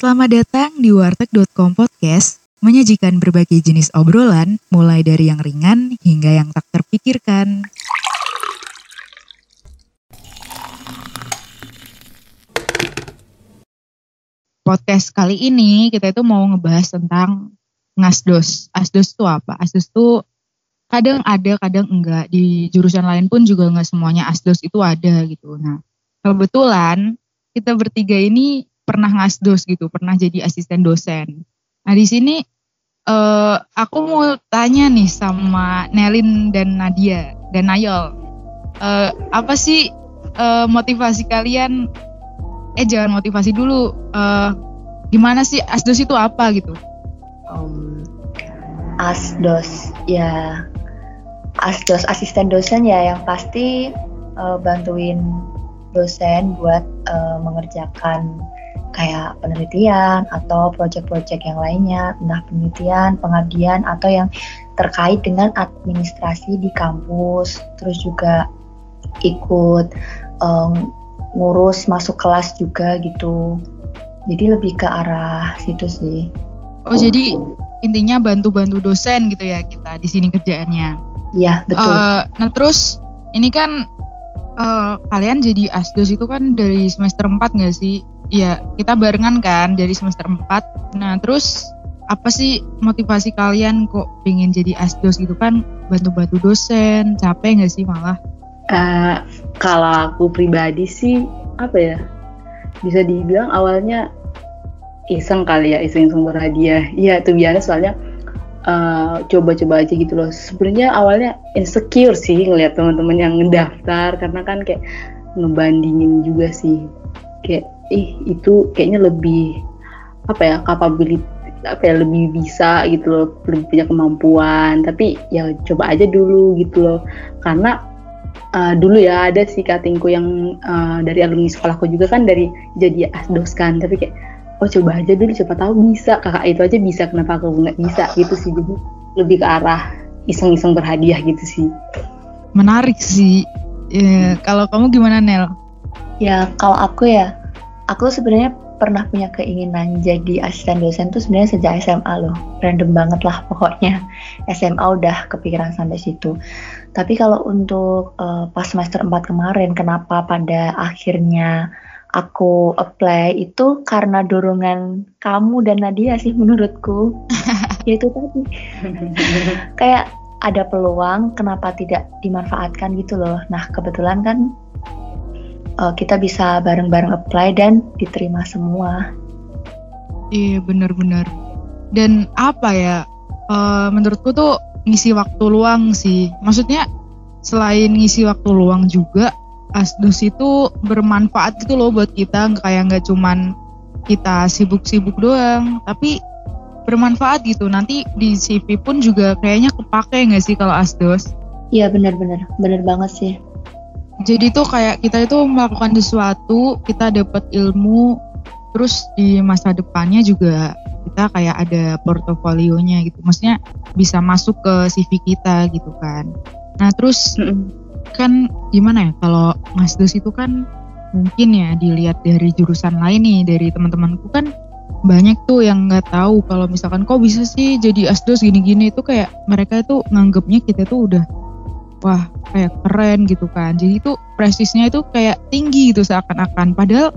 Selamat datang di warteg.com podcast, menyajikan berbagai jenis obrolan, mulai dari yang ringan hingga yang tak terpikirkan. Podcast kali ini kita itu mau ngebahas tentang ngasdos. Asdos itu apa? Asdos itu kadang ada, kadang enggak. Di jurusan lain pun juga enggak semuanya asdos itu ada gitu. Nah, kebetulan kita bertiga ini pernah ngasdos gitu, pernah jadi asisten dosen. Nah di sini uh, aku mau tanya nih sama Nelin dan Nadia dan Nayol, uh, apa sih uh, motivasi kalian? Eh jangan motivasi dulu, uh, gimana sih asdos itu apa gitu? Um, asdos ya asdos asisten dosen ya yang pasti uh, bantuin dosen buat uh, mengerjakan kayak penelitian atau proyek-proyek yang lainnya, entah penelitian, pengabdian atau yang terkait dengan administrasi di kampus, terus juga ikut um, ngurus masuk kelas juga gitu. Jadi lebih ke arah situ sih. Oh, jadi intinya bantu-bantu dosen gitu ya kita di sini kerjaannya. Iya betul. Uh, nah terus ini kan uh, kalian jadi asdos itu kan dari semester 4 nggak sih? Iya, kita barengan kan dari semester 4. Nah, terus apa sih motivasi kalian kok pengen jadi asdos gitu kan bantu-bantu dosen, capek nggak sih malah? Uh, kalau aku pribadi sih apa ya bisa dibilang awalnya iseng kali ya iseng-iseng berhadiah. Iya itu biasa soalnya coba coba-coba aja gitu loh. Sebenarnya awalnya insecure sih ngeliat teman-teman yang ngedaftar karena kan kayak ngebandingin juga sih kayak ih itu kayaknya lebih apa ya capability apa ya lebih bisa gitu loh lebih punya kemampuan. Tapi ya coba aja dulu gitu loh. Karena uh, dulu ya ada sih katingku yang uh, dari alumni sekolahku juga kan dari jadi asdos kan tapi kayak oh coba aja dulu siapa tahu bisa. Kakak itu aja bisa kenapa aku nggak bisa gitu sih. Jadi lebih ke arah iseng-iseng berhadiah gitu sih. Menarik sih. Ya, kalau kamu gimana Nel? Ya kalau aku ya aku sebenarnya pernah punya keinginan jadi asisten dosen tuh sebenarnya sejak SMA loh. Random banget lah pokoknya. SMA udah kepikiran sampai situ. Tapi kalau untuk uh, pas semester 4 kemarin kenapa pada akhirnya aku apply itu karena dorongan kamu dan Nadia sih menurutku. Yaitu tadi. Kayak ada peluang kenapa tidak dimanfaatkan gitu loh. Nah, kebetulan kan uh, kita bisa bareng-bareng apply dan diterima semua. Iya benar-benar. Dan apa ya? Uh, menurutku tuh ngisi waktu luang sih. Maksudnya selain ngisi waktu luang juga asdos itu bermanfaat gitu loh buat kita kayak nggak cuman kita sibuk-sibuk doang tapi bermanfaat gitu nanti di CV pun juga kayaknya kepake nggak sih kalau asdos iya benar-benar benar banget sih jadi tuh kayak kita itu melakukan sesuatu kita dapat ilmu terus di masa depannya juga kita kayak ada portofolionya gitu. Maksudnya bisa masuk ke CV kita gitu kan. Nah terus kan gimana ya kalau Mas Dos itu kan mungkin ya dilihat dari jurusan lain nih dari teman-temanku kan banyak tuh yang nggak tahu kalau misalkan kok bisa sih jadi asdos gini-gini. Itu kayak mereka itu nganggapnya kita tuh udah wah kayak keren gitu kan. Jadi itu prestisnya itu kayak tinggi gitu seakan-akan. Padahal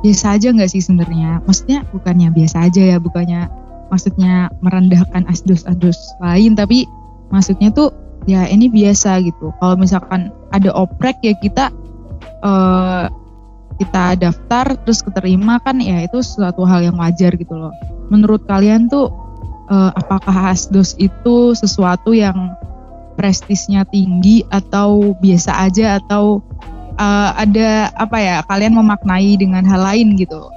biasa aja nggak sih sebenarnya? Maksudnya bukannya biasa aja ya bukannya maksudnya merendahkan asdos-asdos lain tapi maksudnya tuh ya ini biasa gitu. Kalau misalkan ada oprek ya kita uh, kita daftar terus keterima kan ya itu suatu hal yang wajar gitu loh. Menurut kalian tuh uh, apakah asdos itu sesuatu yang prestisnya tinggi atau biasa aja atau uh, ada apa ya kalian memaknai dengan hal lain gitu?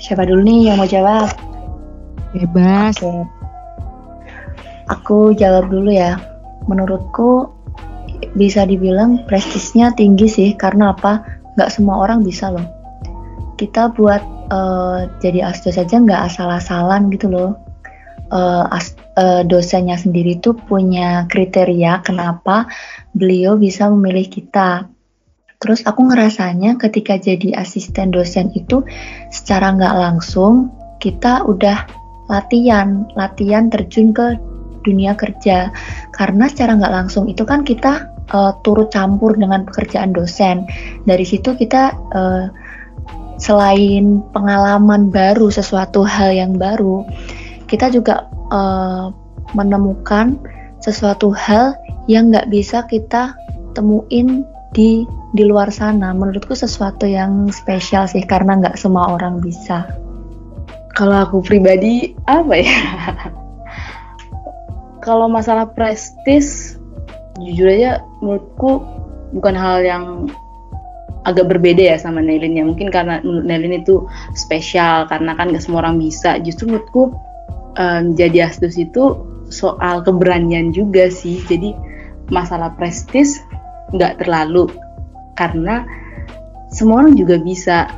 Siapa dulu nih yang mau jawab? Bebas. Okay. Aku jawab dulu ya. Menurutku bisa dibilang prestisnya tinggi sih karena apa? Gak semua orang bisa loh. Kita buat uh, jadi asdos saja nggak asal-asalan gitu loh uh, as, uh, dosennya sendiri tuh punya kriteria kenapa beliau bisa memilih kita. Terus aku ngerasanya ketika jadi asisten dosen itu secara nggak langsung kita udah latihan, latihan terjun ke dunia kerja. Karena secara nggak langsung itu kan kita uh, turut campur dengan pekerjaan dosen. Dari situ kita uh, selain pengalaman baru, sesuatu hal yang baru, kita juga uh, menemukan sesuatu hal yang nggak bisa kita temuin di di luar sana. Menurutku sesuatu yang spesial sih karena nggak semua orang bisa. Kalau aku pribadi apa ya? Kalau masalah prestis jujur aja menurutku bukan hal yang agak berbeda ya sama Nelin ya. Mungkin karena menurut Nelin itu spesial karena kan gak semua orang bisa. Justru menurutku um, jadi astus itu soal keberanian juga sih. Jadi masalah prestis nggak terlalu karena semua orang juga bisa.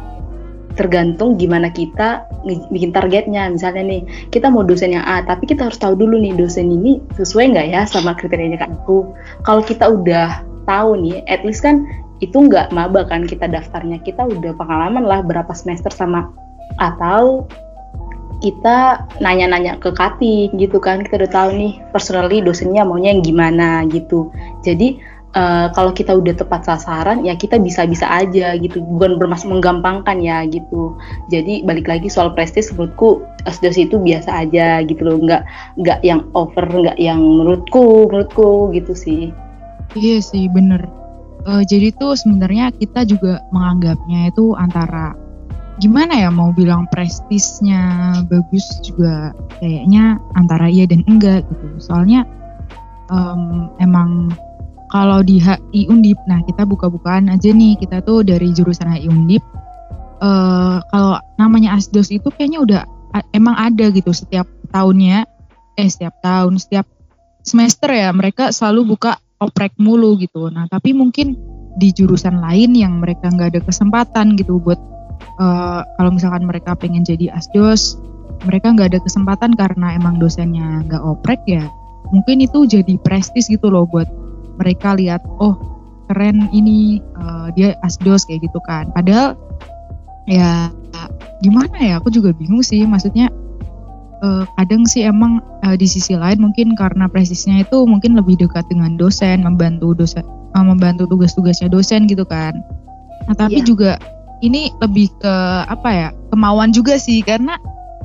Tergantung gimana kita bikin targetnya. Misalnya nih kita mau dosen yang A tapi kita harus tahu dulu nih dosen ini sesuai nggak ya sama kriterianya kan aku kalau kita udah tahu nih at least kan itu nggak maba kan kita daftarnya. Kita udah pengalaman lah berapa semester sama atau kita nanya-nanya ke Kati gitu kan kita udah tahu nih personally dosennya maunya yang gimana gitu. Jadi uh, kalau kita udah tepat sasaran ya kita bisa-bisa aja gitu. Bukan bermaksud menggampangkan ya gitu. Jadi balik lagi soal prestis menurutku asdos itu biasa aja gitu loh. Nggak nggak yang over nggak yang menurutku menurutku gitu sih. Iya sih bener. Uh, jadi tuh sebenarnya kita juga menganggapnya itu antara gimana ya mau bilang prestisnya bagus juga kayaknya antara iya dan enggak gitu soalnya um, emang kalau di HI Undip, nah kita buka-bukaan aja nih, kita tuh dari jurusan HI Undip. Uh, kalau namanya asdos itu kayaknya udah emang ada gitu setiap tahunnya, eh setiap tahun, setiap semester ya mereka selalu buka oprek mulu gitu. Nah tapi mungkin di jurusan lain yang mereka nggak ada kesempatan gitu buat uh, kalau misalkan mereka pengen jadi asdos, mereka nggak ada kesempatan karena emang dosennya nggak oprek ya. Mungkin itu jadi prestis gitu loh buat mereka lihat oh keren ini uh, dia asdos kayak gitu kan padahal ya gimana ya aku juga bingung sih maksudnya uh, kadang sih emang uh, di sisi lain mungkin karena presisnya itu mungkin lebih dekat dengan dosen membantu dosen uh, membantu tugas-tugasnya dosen gitu kan nah tapi yeah. juga ini lebih ke apa ya kemauan juga sih karena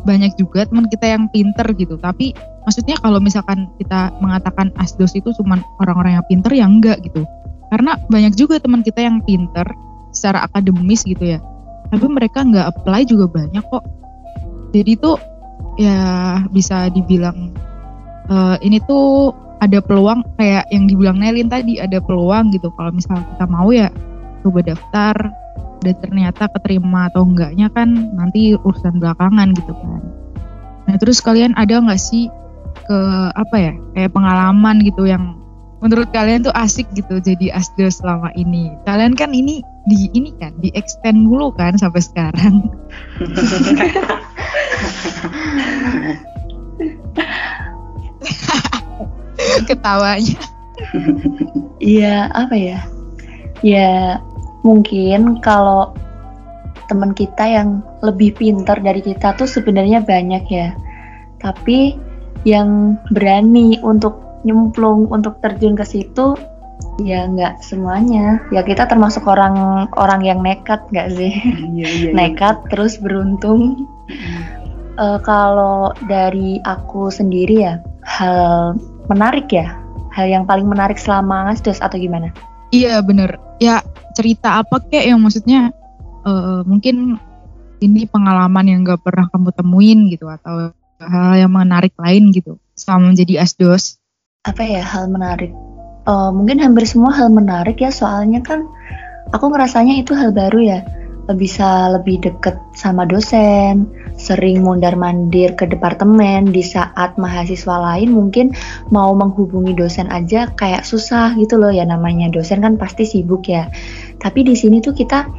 banyak juga teman kita yang pinter gitu. Tapi maksudnya kalau misalkan kita mengatakan asdos itu cuma orang-orang yang pinter ya enggak gitu. Karena banyak juga teman kita yang pinter secara akademis gitu ya. Tapi mereka nggak apply juga banyak kok. Jadi tuh ya bisa dibilang uh, ini tuh ada peluang kayak yang dibilang Nelin tadi ada peluang gitu. Kalau misalnya kita mau ya coba daftar dan ternyata keterima atau enggaknya kan nanti urusan belakangan gitu kan. Nah terus kalian ada nggak sih ke apa ya kayak pengalaman gitu yang menurut kalian tuh asik gitu jadi asdos selama ini. Kalian kan ini di ini kan di extend dulu kan sampai sekarang. Ketawanya. Iya apa ya? Ya mungkin kalau teman kita yang lebih pintar dari kita tuh sebenarnya banyak ya. Tapi yang berani untuk nyemplung untuk terjun ke situ ya nggak semuanya. Ya kita termasuk orang orang yang nekat nggak sih? Iya, iya, iya. nekat terus beruntung. uh, kalau dari aku sendiri ya hal menarik ya, hal yang paling menarik selama ngasdos atau gimana? Iya bener. Ya cerita apa kek yang maksudnya uh, mungkin ini pengalaman yang gak pernah kamu temuin gitu atau hal yang menarik lain gitu selama menjadi asdos? Apa ya hal menarik? Uh, mungkin hampir semua hal menarik ya soalnya kan aku ngerasanya itu hal baru ya bisa lebih deket sama dosen, sering mundar-mandir ke departemen di saat mahasiswa lain mungkin mau menghubungi dosen aja kayak susah gitu loh ya namanya dosen kan pasti sibuk ya. Tapi di sini tuh kita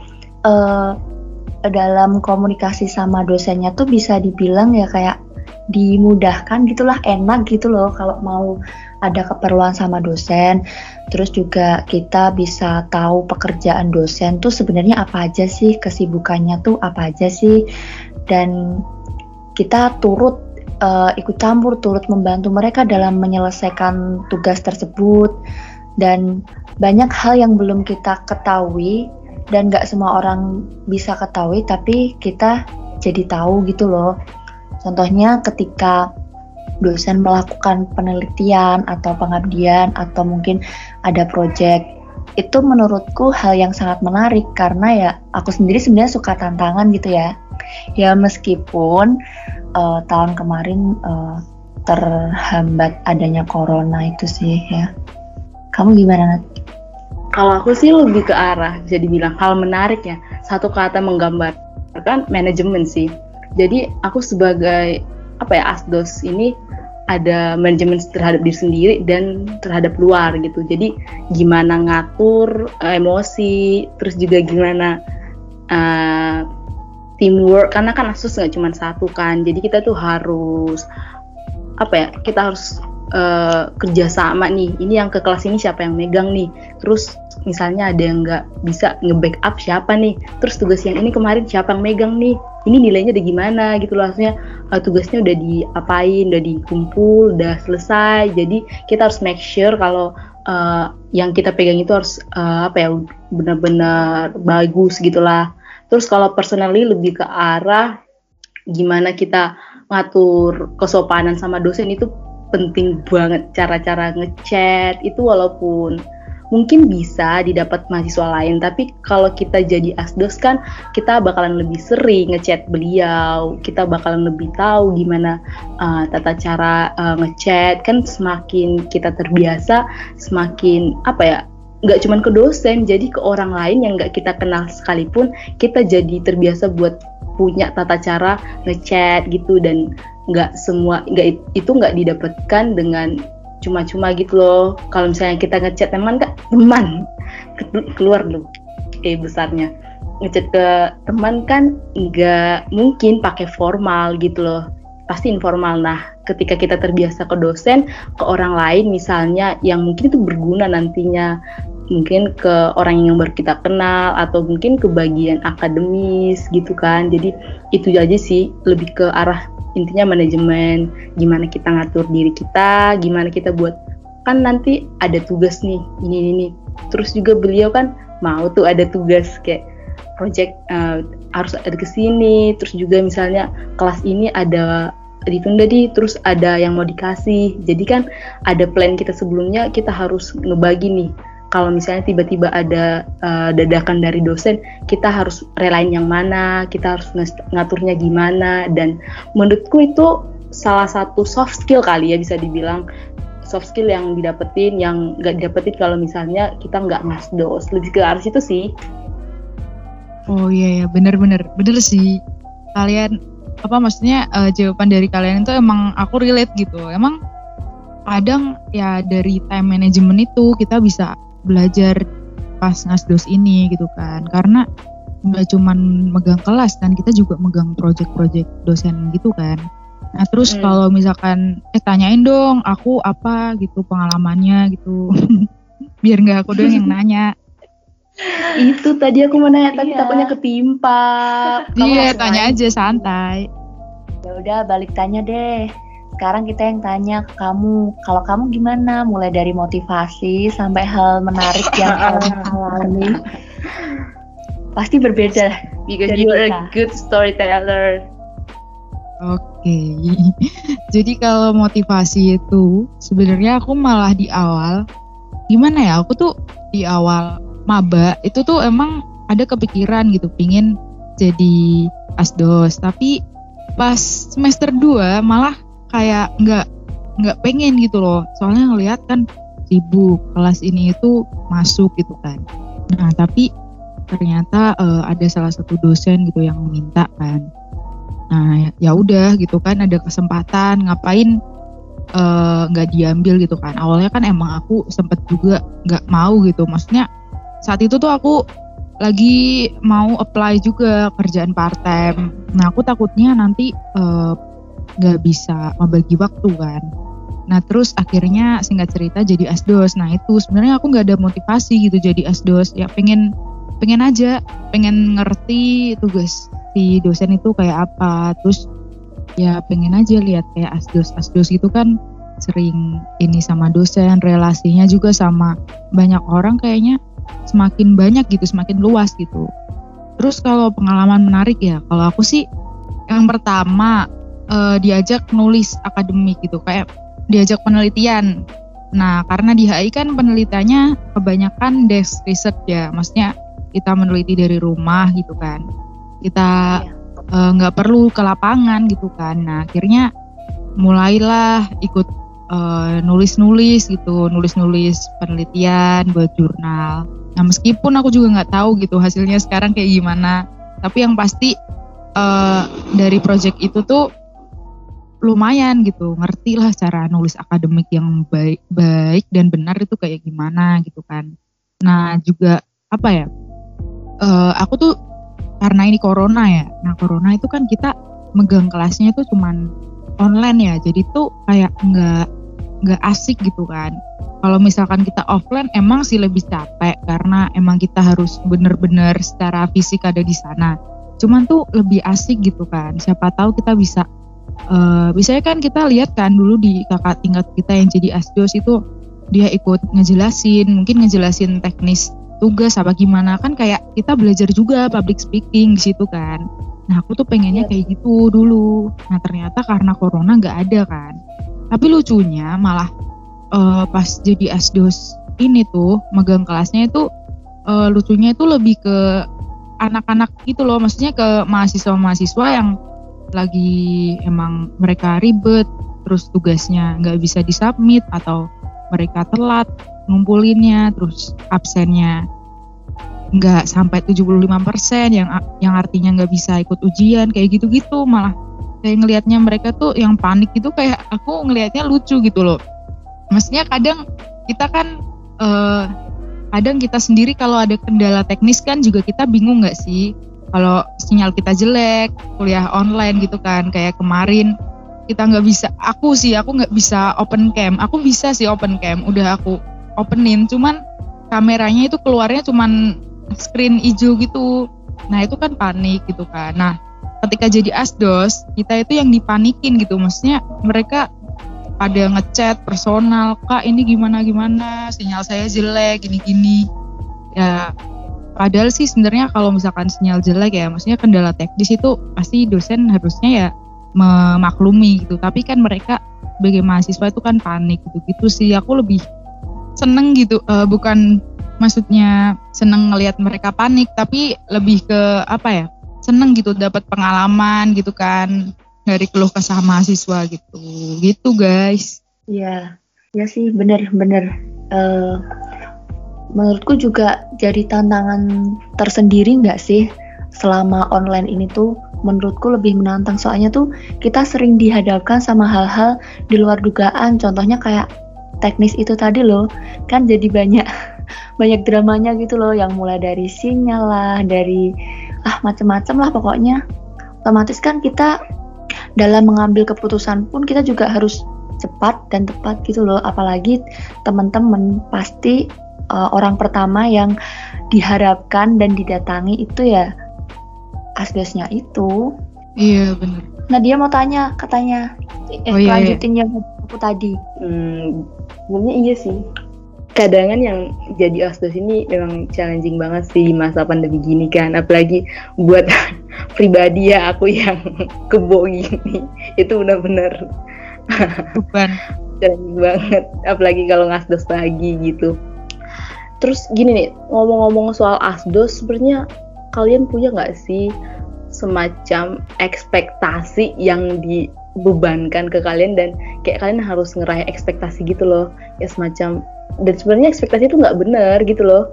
uh, dalam komunikasi sama dosennya tuh bisa dibilang ya kayak dimudahkan gitulah enak gitu loh kalau mau ada keperluan sama dosen terus juga kita bisa tahu pekerjaan dosen tuh sebenarnya apa aja sih kesibukannya tuh apa aja sih dan kita turut uh, ikut campur turut membantu mereka dalam menyelesaikan tugas tersebut. Dan banyak hal yang belum kita ketahui dan gak semua orang bisa ketahui tapi kita jadi tahu gitu loh. Contohnya ketika dosen melakukan penelitian atau pengabdian atau mungkin ada proyek itu menurutku hal yang sangat menarik karena ya aku sendiri sebenarnya suka tantangan gitu ya. Ya meskipun uh, tahun kemarin uh, terhambat adanya corona itu sih ya. Kamu gimana Nat? Kalau aku sih lebih ke arah bisa dibilang hal menarik ya. Satu kata menggambarkan manajemen sih. Jadi aku sebagai apa ya asdos ini ada manajemen terhadap diri sendiri dan terhadap luar gitu. Jadi gimana ngatur uh, emosi, terus juga gimana uh, teamwork karena kan asus nggak cuma satu kan. Jadi kita tuh harus apa ya? Kita harus uh, kerja sama nih. Ini yang ke kelas ini siapa yang megang nih. Terus misalnya ada yang nggak bisa nge-backup siapa nih. Terus tugas yang ini kemarin siapa yang megang nih ini nilainya udah gimana gitu loh. Maksudnya uh, tugasnya udah diapain udah dikumpul udah selesai. Jadi kita harus make sure kalau uh, yang kita pegang itu harus uh, apa ya benar-benar bagus gitulah. Terus kalau personally lebih ke arah gimana kita ngatur kesopanan sama dosen itu penting banget. Cara-cara ngechat itu walaupun mungkin bisa didapat mahasiswa lain tapi kalau kita jadi asdos kan kita bakalan lebih sering ngechat beliau kita bakalan lebih tahu gimana uh, tata cara uh, ngechat. Kan semakin kita terbiasa semakin apa ya nggak cuma ke dosen jadi ke orang lain yang nggak kita kenal sekalipun kita jadi terbiasa buat punya tata cara ngechat gitu. Dan nggak semua nggak itu nggak didapatkan dengan cuma-cuma gitu loh. Kalau misalnya kita ngechat teman kan teman. Keluar dulu. Eh besarnya. Ngechat ke teman kan nggak mungkin pakai formal gitu loh. Pasti informal. Nah ketika kita terbiasa ke dosen ke orang lain misalnya yang mungkin itu berguna nantinya. Mungkin ke orang yang baru kita kenal atau mungkin ke bagian akademis gitu kan. Jadi itu aja sih. Lebih ke arah intinya manajemen gimana kita ngatur diri kita gimana kita buat kan nanti ada tugas nih ini ini, terus juga beliau kan mau tuh ada tugas kayak project uh, harus ada ke sini. Terus juga misalnya kelas ini ada ditunda di terus ada yang mau dikasih. Jadi kan ada plan kita sebelumnya kita harus ngebagi nih kalau misalnya tiba-tiba ada uh, dadakan dari dosen, kita harus relain yang mana, kita harus ngaturnya gimana, dan menurutku itu salah satu soft skill kali ya bisa dibilang soft skill yang didapetin, yang nggak didapetin kalau misalnya kita nggak ngasdos, lebih ke arah itu sih. Oh iya ya, bener-bener, bener sih. Kalian apa maksudnya uh, jawaban dari kalian itu emang aku relate gitu. Emang kadang ya dari time management itu kita bisa belajar pas ngasdos ini gitu kan. Karena nggak cuman megang kelas kan kita juga megang project-project dosen gitu kan. Nah terus hmm. kalau misalkan eh tanyain dong aku apa? gitu pengalamannya gitu. Biar nggak aku doang yang nanya. Itu tadi aku mau nanya tapi iya. takutnya ketimpa. Iya tanya aja santai. Ya udah balik tanya deh sekarang kita yang tanya ke kamu, kalau kamu gimana? Mulai dari motivasi sampai hal menarik yang kamu alami. Pasti berbeda. Because you are a good storyteller. Oke, okay. jadi kalau motivasi itu sebenarnya aku malah di awal gimana ya? Aku tuh di awal maba itu tuh emang ada kepikiran gitu, pingin jadi asdos. Tapi pas semester 2 malah kayak nggak nggak pengen gitu loh. Soalnya ngelihat kan sibuk kelas ini itu masuk gitu kan. Nah tapi ternyata uh, ada salah satu dosen gitu yang minta kan. Nah ya udah gitu kan ada kesempatan ngapain eh, nggak uh, diambil gitu kan. Awalnya kan emang aku sempet juga nggak mau gitu. Maksudnya saat itu tuh aku lagi mau apply juga kerjaan part time nah aku takutnya nanti uh, nggak bisa membagi waktu kan. Nah terus akhirnya singkat cerita jadi asdos nah itu sebenarnya aku nggak ada motivasi gitu jadi asdos ya pengen pengen aja pengen ngerti tugas si dosen itu kayak apa. Terus ya pengen aja lihat kayak asdos asdos itu kan sering ini sama dosen relasinya juga sama banyak orang kayaknya semakin banyak gitu semakin luas gitu. Terus kalau pengalaman menarik ya kalau aku sih yang pertama uh, diajak nulis akademik gitu kayak diajak penelitian. Nah karena di HI kan penelitiannya kebanyakan desk research ya maksudnya kita meneliti dari rumah gitu kan. Kita iya. eh, nggak uh, perlu ke lapangan gitu kan. Nah akhirnya mulailah ikut uh, nulis-nulis gitu nulis-nulis penelitian buat jurnal. Nah meskipun aku juga nggak tahu gitu hasilnya sekarang kayak gimana tapi yang pasti uh, dari project itu tuh lumayan gitu ngerti lah cara nulis akademik yang baik baik dan benar itu kayak gimana gitu kan. Nah juga apa ya uh, aku tuh karena ini corona ya nah corona itu kan kita megang kelasnya itu cuman online ya jadi tuh kayak nggak nggak asik gitu kan. Kalau misalkan kita offline emang sih lebih capek karena emang kita harus bener-bener secara fisik ada di sana. Cuman tuh lebih asik gitu kan siapa tahu kita bisa uh, biasanya kan kita lihat kan dulu di kakak tingkat kita yang jadi asdos itu dia ikut ngejelasin mungkin ngejelasin teknis tugas apa gimana. Kan kayak kita belajar juga public speaking di situ kan. Nah aku tuh pengennya iya. kayak gitu dulu. Nah ternyata karena corona nggak ada kan. Tapi lucunya malah uh, pas jadi asdos ini tuh megang kelasnya itu uh, lucunya itu lebih ke anak-anak gitu loh. Maksudnya ke mahasiswa-mahasiswa yang lagi emang mereka ribet terus tugasnya nggak bisa disubmit atau mereka telat ngumpulinnya terus absennya nggak sampai 75% yang yang artinya nggak bisa ikut ujian kayak gitu-gitu. Malah kayak ngelihatnya mereka tuh yang panik itu kayak aku ngelihatnya lucu gitu loh. Maksudnya kadang kita kan uh, kadang kita sendiri kalau ada kendala teknis kan juga kita bingung nggak sih kalau sinyal kita jelek kuliah online gitu kan kayak kemarin kita nggak bisa aku sih aku nggak bisa open cam. Aku bisa sih open cam udah aku openin. Cuman kameranya itu keluarnya cuman screen hijau gitu. Nah itu kan panik gitu kan. Nah ketika jadi asdos kita itu yang dipanikin gitu. Maksudnya mereka pada ngechat personal kak ini gimana gimana? Sinyal saya jelek gini gini ya padahal sih sebenarnya kalau misalkan sinyal jelek ya maksudnya kendala teknis itu pasti dosen harusnya ya memaklumi gitu. Tapi kan mereka sebagai mahasiswa itu kan panik gitu gitu sih. Aku lebih seneng gitu uh, bukan maksudnya seneng ngelihat mereka panik tapi lebih ke apa ya seneng gitu dapat pengalaman gitu kan dari keluh kesah mahasiswa gitu. Gitu guys. Iya. Ya sih bener-bener uh, menurutku juga jadi tantangan tersendiri nggak sih selama online ini tuh? Menurutku lebih menantang soalnya tuh kita sering dihadapkan sama hal-hal di luar dugaan. Contohnya kayak teknis itu tadi loh kan jadi banyak banyak dramanya gitu loh yang mulai dari sinyal lah dari ah macem-macem lah pokoknya. Otomatis kan kita dalam mengambil keputusan pun kita juga harus cepat dan tepat gitu loh. Apalagi teman-teman pasti uh, orang pertama yang diharapkan dan didatangi itu ya asdosnya itu. Iya benar. Nah dia mau tanya katanya eh oh, iya, lanjutin iya. yang aku tadi. Hmm, sebenarnya iya sih. Kadangan yang jadi asdos ini memang challenging banget sih masa pandemi gini kan. Apalagi buat pribadi ya aku yang kebo gini. Itu benar-benar beban. challenging banget. Apalagi kalau ngasdos pagi gitu terus gini nih ngomong-ngomong soal asdos sebenarnya kalian punya nggak sih semacam ekspektasi yang dibebankan ke kalian dan kayak kalian harus ngeraih ekspektasi gitu loh? Ya semacam dan sebenarnya ekspektasi itu nggak benar gitu loh.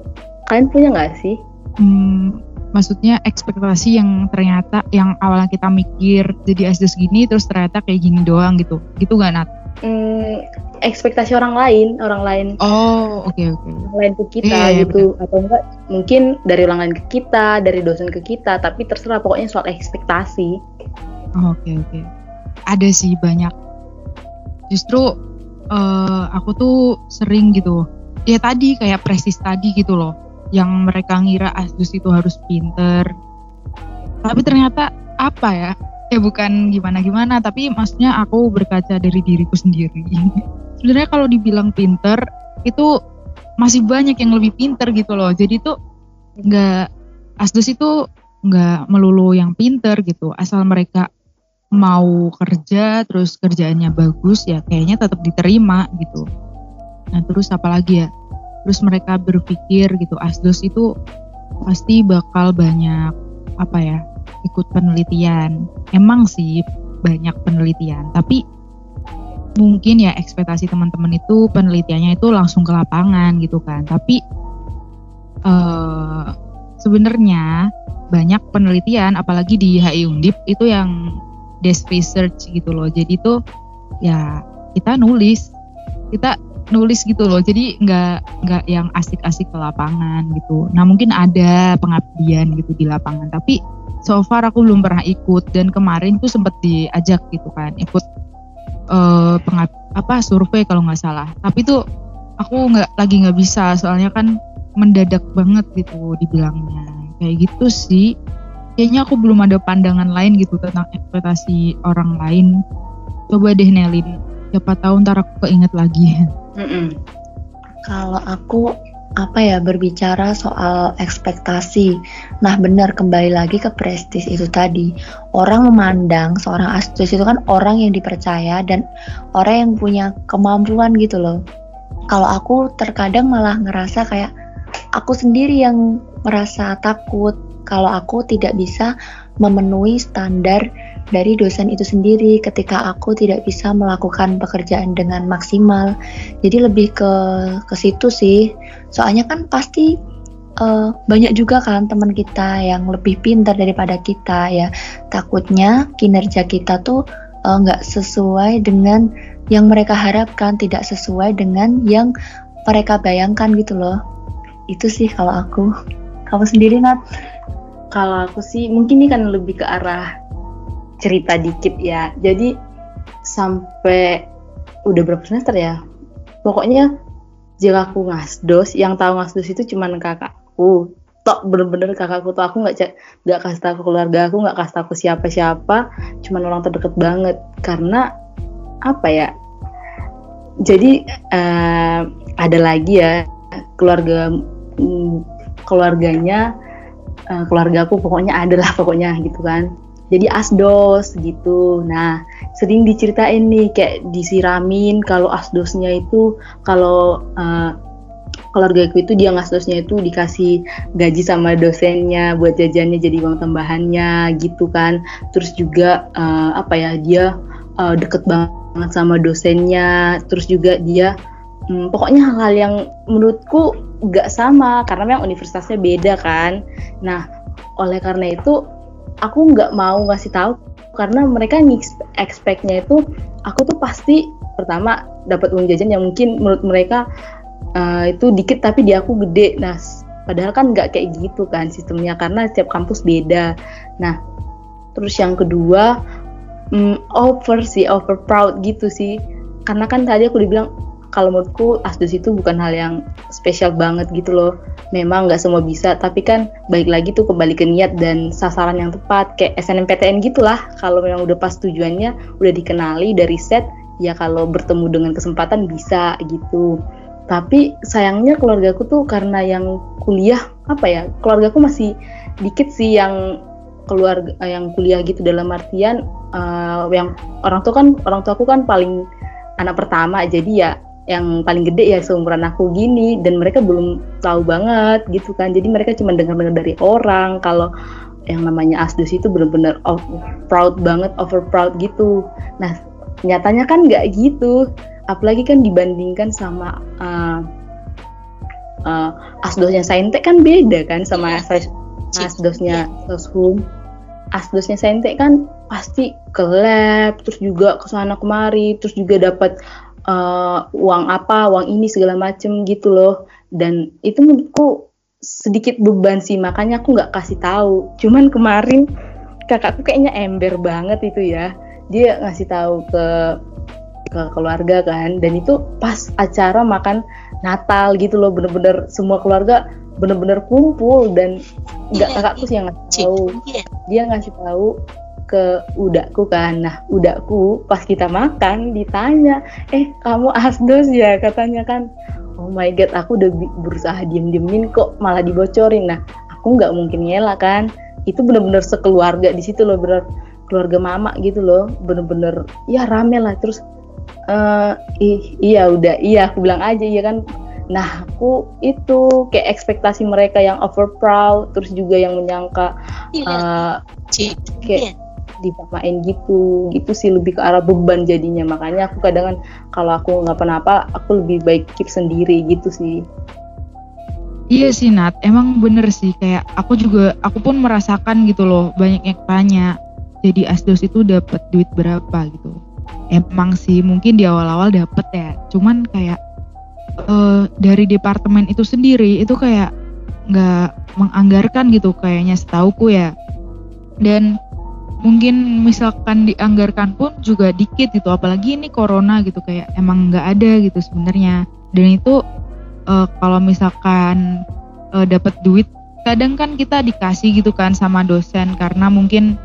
Kalian punya nggak sih? Hmm, maksudnya ekspektasi yang ternyata yang awalnya kita mikir jadi asdos gini terus ternyata kayak gini doang gitu. Gitu nggak Nat? Hmm, ekspektasi orang lain orang lain. Oh oke okay, oke. Okay. orang lain ke kita yeah, iya, gitu. yeah, atau enggak mungkin dari orang lain ke kita dari dosen ke kita tapi terserah pokoknya soal ekspektasi. Oh, oke okay, oke. Okay. ada sih banyak. Justru uh, aku tuh sering gitu. Ya tadi kayak presis tadi gitu loh. Yang mereka ngira Asdus itu harus pinter. Tapi ternyata apa ya ya bukan gimana-gimana tapi maksudnya aku berkaca dari diriku sendiri. Sebenarnya kalau dibilang pinter itu masih banyak yang lebih pinter gitu loh. Jadi tuh nggak Asdus itu nggak melulu yang pinter gitu. Asal mereka mau kerja terus kerjaannya bagus ya kayaknya tetap diterima gitu. Nah terus apalagi ya? Terus mereka berpikir gitu asdos itu pasti bakal banyak apa ya ikut penelitian. Emang sih banyak penelitian. Tapi mungkin ya ekspektasi teman-teman itu penelitiannya itu langsung ke lapangan gitu kan. Tapi uh, sebenarnya banyak penelitian apalagi di HI Undip itu yang desk research gitu loh. Jadi tuh ya kita nulis. Kita nulis gitu loh. Jadi nggak nggak yang asik-asik ke lapangan gitu. Nah mungkin ada pengabdian gitu di lapangan. Tapi so far aku belum pernah ikut dan kemarin tuh sempat diajak gitu kan ikut uh, pengab apa survei kalau nggak salah. Tapi tuh aku nggak lagi nggak bisa soalnya kan mendadak banget gitu dibilangnya. Kayak gitu sih. Kayaknya aku belum ada pandangan lain gitu tentang ekspektasi orang lain. Coba deh Nelin siapa tahu ntar aku keinget lagi. Kalau aku apa ya berbicara soal ekspektasi. Nah benar kembali lagi ke prestis itu tadi. Orang memandang seorang astros itu kan orang yang dipercaya dan orang yang punya kemampuan gitu loh. Kalau aku terkadang malah ngerasa kayak aku sendiri yang merasa takut kalau aku tidak bisa memenuhi standar dari dosen itu sendiri ketika aku tidak bisa melakukan pekerjaan dengan maksimal. Jadi lebih ke ke situ sih. Soalnya kan pasti uh, banyak juga kan teman kita yang lebih pintar daripada kita ya. Takutnya kinerja kita tuh eh, nggak uh, sesuai dengan yang mereka harapkan, tidak sesuai dengan yang mereka bayangkan gitu loh. Itu sih kalau aku. Kamu sendiri Nat? Kalau aku sih mungkin ini kan lebih ke arah cerita dikit ya. Jadi sampai udah berapa semester ya? Pokoknya jika aku ngasdos, yang tahu ngasdos itu cuman kakakku. Tok bener-bener kakakku tuh aku nggak nggak kasih tahu keluarga aku, nggak kasih tahu siapa-siapa, cuman orang terdekat banget. Karena apa ya? Jadi uh, ada lagi ya keluarga mm, keluarganya uh, keluarga aku pokoknya adalah pokoknya gitu kan jadi asdos gitu. Nah sering diceritain nih kayak disiramin kalau asdosnya itu kalau uh, keluarga aku itu dia ngasdosnya itu dikasih gaji sama dosennya buat jajannya jadi uang tambahannya gitu kan. Terus juga uh, apa ya dia uh, deket banget sama dosennya. Terus juga dia hmm, pokoknya hal-hal yang menurutku gak sama karena memang universitasnya beda kan. Nah oleh karena itu aku nggak mau ngasih tahu karena mereka expectnya itu aku tuh pasti pertama dapat uang jajan yang mungkin menurut mereka uh, itu dikit tapi di aku gede. Nah padahal kan nggak kayak gitu kan sistemnya karena setiap kampus beda. Nah terus yang kedua um, over sih over proud gitu sih. Karena kan tadi aku dibilang kalau menurutku asdos itu bukan hal yang spesial banget gitu loh. Memang nggak semua bisa tapi kan baik lagi tuh kembali ke niat dan sasaran yang tepat kayak SNMPTN gitulah. Kalau memang udah pas tujuannya udah dikenali dari set ya kalau bertemu dengan kesempatan bisa gitu. Tapi sayangnya keluargaku tuh karena yang kuliah apa ya keluargaku masih dikit sih yang keluarga yang kuliah gitu dalam artian uh, yang orang tua kan orang tua aku kan paling anak pertama jadi ya yang paling gede ya seumuran aku gini dan mereka belum tahu banget gitu kan. Jadi mereka cuma dengar-dengar dari orang kalau yang namanya asdos itu benar-benar proud banget over proud gitu. Nah nyatanya kan nggak gitu. Apalagi kan dibandingkan sama uh, uh, asdosnya saintek kan beda kan sama iya. asdosnya soshum asdosnya saintek kan pasti ke lab terus juga ke sana kemari terus juga dapat uh, uang apa, uang ini segala macem gitu loh. Dan itu menurutku sedikit beban sih, makanya aku nggak kasih tahu. Cuman kemarin kakakku kayaknya ember banget itu ya. dia ngasih tahu ke ke keluarga kan dan itu pas acara makan Natal gitu loh bener-bener semua keluarga bener-bener kumpul dan nggak iya, kakakku sih yang ngasih tahu iya. dia ngasih tahu ke udakku kan. Nah udakku pas kita makan ditanya eh kamu asdos ya? Katanya kan. Oh my god aku udah berusaha diem-diemin kok malah dibocorin. Nah aku nggak mungkin nyela kan. Itu bener-bener sekeluarga di situ loh bener keluarga mama gitu loh. Bener-bener ya rame lah. Terus uh, ih, iya udah iya aku bilang aja iya kan. Nah aku itu kayak ekspektasi mereka yang over proud terus juga yang menyangka uh, kayak dipamain gitu. Gitu sih lebih ke arah beban jadinya. Makanya aku kadang kan kalau aku nggak apa-apa aku lebih baik keep sendiri gitu sih. Iya sih Nat, emang bener sih. Kayak aku juga aku pun merasakan gitu loh banyak yang tanya jadi asdos itu dapat duit berapa? gitu. Emang sih mungkin di awal-awal dapat ya, cuman kayak uh, dari departemen itu sendiri itu kayak nggak menganggarkan gitu kayaknya setauku ya. Dan mungkin misalkan dianggarkan pun juga dikit gitu apalagi ini corona gitu kayak emang nggak ada gitu sebenarnya. Dan itu uh, kalau misalkan uh, dapat duit kadang kan kita dikasih gitu kan sama dosen karena mungkin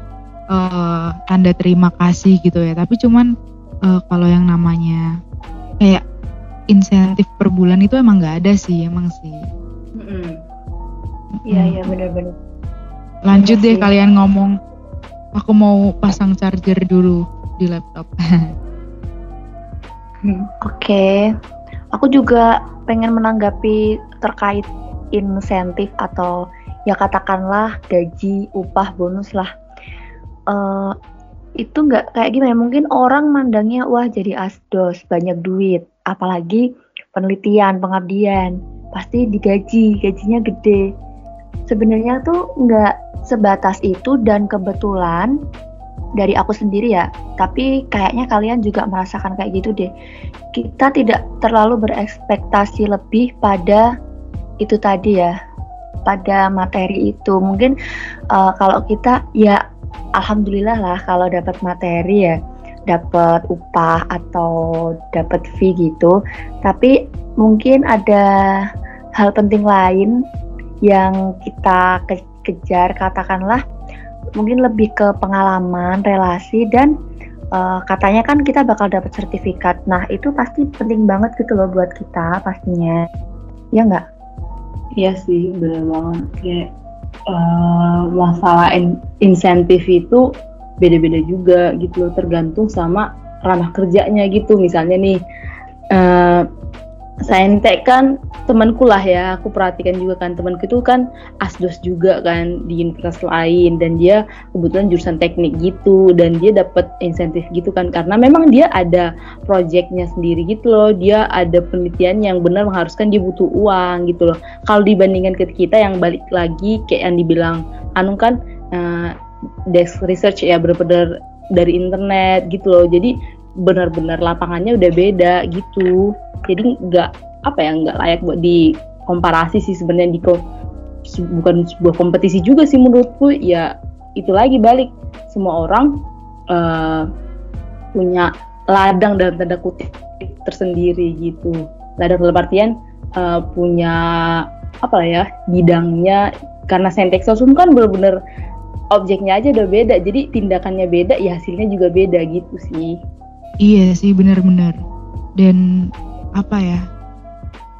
uh, tanda terima kasih gitu ya. Tapi cuman uh, kalau yang namanya kayak insentif per bulan itu emang nggak ada sih emang sih. Iya iya benar-benar. Lanjut deh sih. kalian ngomong aku mau pasang charger dulu di laptop oke okay. aku juga pengen menanggapi terkait insentif atau ya katakanlah gaji, upah, bonus lah. Uh, itu nggak kayak gimana? Mungkin orang mandangnya wah jadi asdos banyak duit, apalagi penelitian, pengabdian pasti digaji, gajinya gede. Sebenarnya tuh nggak sebatas itu dan kebetulan dari aku sendiri ya, tapi kayaknya kalian juga merasakan kayak gitu deh. Kita tidak terlalu berekspektasi lebih pada itu tadi ya, pada materi itu. Mungkin uh, kalau kita ya alhamdulillah lah kalau dapat materi ya, dapat upah atau dapat fee gitu. Tapi mungkin ada hal penting lain yang kita kejar katakanlah mungkin lebih ke pengalaman, relasi dan uh, katanya kan kita bakal dapat sertifikat. Nah itu pasti penting banget gitu loh buat kita pastinya, ya nggak? Iya sih, benar banget. Kayak uh, masalah in insentif itu beda-beda juga gitu loh, tergantung sama ranah kerjanya gitu. Misalnya nih. Uh, Saintek kan temanku lah ya, aku perhatikan juga kan temanku itu kan asdos juga kan di universitas lain. Dan dia kebetulan jurusan teknik gitu. Dan dia dapat insentif gitu kan. Karena memang dia ada proyeknya sendiri gitu loh, dia ada penelitian yang benar mengharuskan dia butuh uang gitu loh. Kalau dibandingkan ke kita yang balik lagi kayak yang dibilang Anung kan uh, desk research ya benar-benar dari internet gitu loh, jadi benar-benar lapangannya udah beda gitu. Jadi nggak apa ya nggak layak buat dikomparasi sih sebenarnya di bukan sebuah kompetisi juga sih menurutku. Ya itu lagi balik. Semua orang uh, punya ladang dalam tanda kutip tersendiri gitu. Ladang dalam artian uh, punya apa ya bidangnya. Karena sentek sosum kan benar-benar objeknya aja udah beda. Jadi tindakannya beda ya hasilnya juga beda gitu sih iya sih benar-benar. Dan apa ya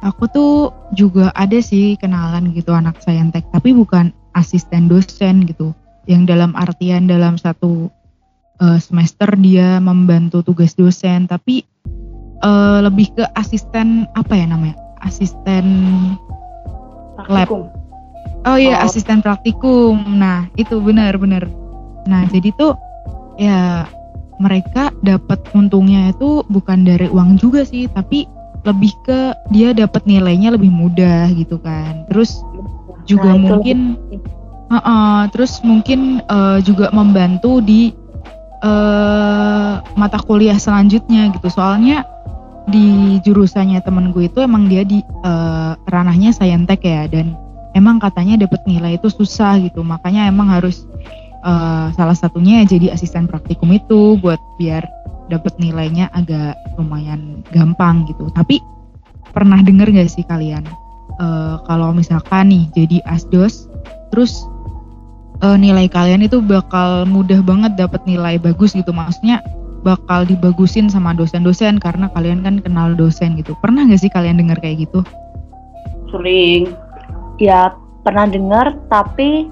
aku tuh juga ada sih kenalan gitu anak saintek tapi bukan asisten dosen gitu. Yang dalam artian dalam satu uh, semester dia membantu tugas dosen tapi uh, lebih ke asisten apa ya namanya asisten lab. Oh iya oh. asisten praktikum. Nah itu benar-benar. Nah jadi tuh ya mereka dapat untungnya itu bukan dari uang juga sih tapi lebih ke dia dapat nilainya lebih mudah gitu kan. Terus juga nah, mungkin uh, uh, terus mungkin uh, juga membantu di uh, mata kuliah selanjutnya gitu. Soalnya di jurusannya temen gue itu emang dia di uh, ranahnya saintek ya dan emang katanya dapat nilai itu susah gitu. Makanya emang harus uh, salah satunya ya jadi asisten praktikum itu buat biar dapat nilainya agak lumayan gampang gitu. Tapi pernah denger gak sih kalian uh, kalau misalkan nih jadi asdos terus uh, nilai kalian itu bakal mudah banget dapat nilai bagus gitu maksudnya bakal dibagusin sama dosen-dosen karena kalian kan kenal dosen gitu. Pernah gak sih kalian dengar kayak gitu? Sering. Ya pernah dengar tapi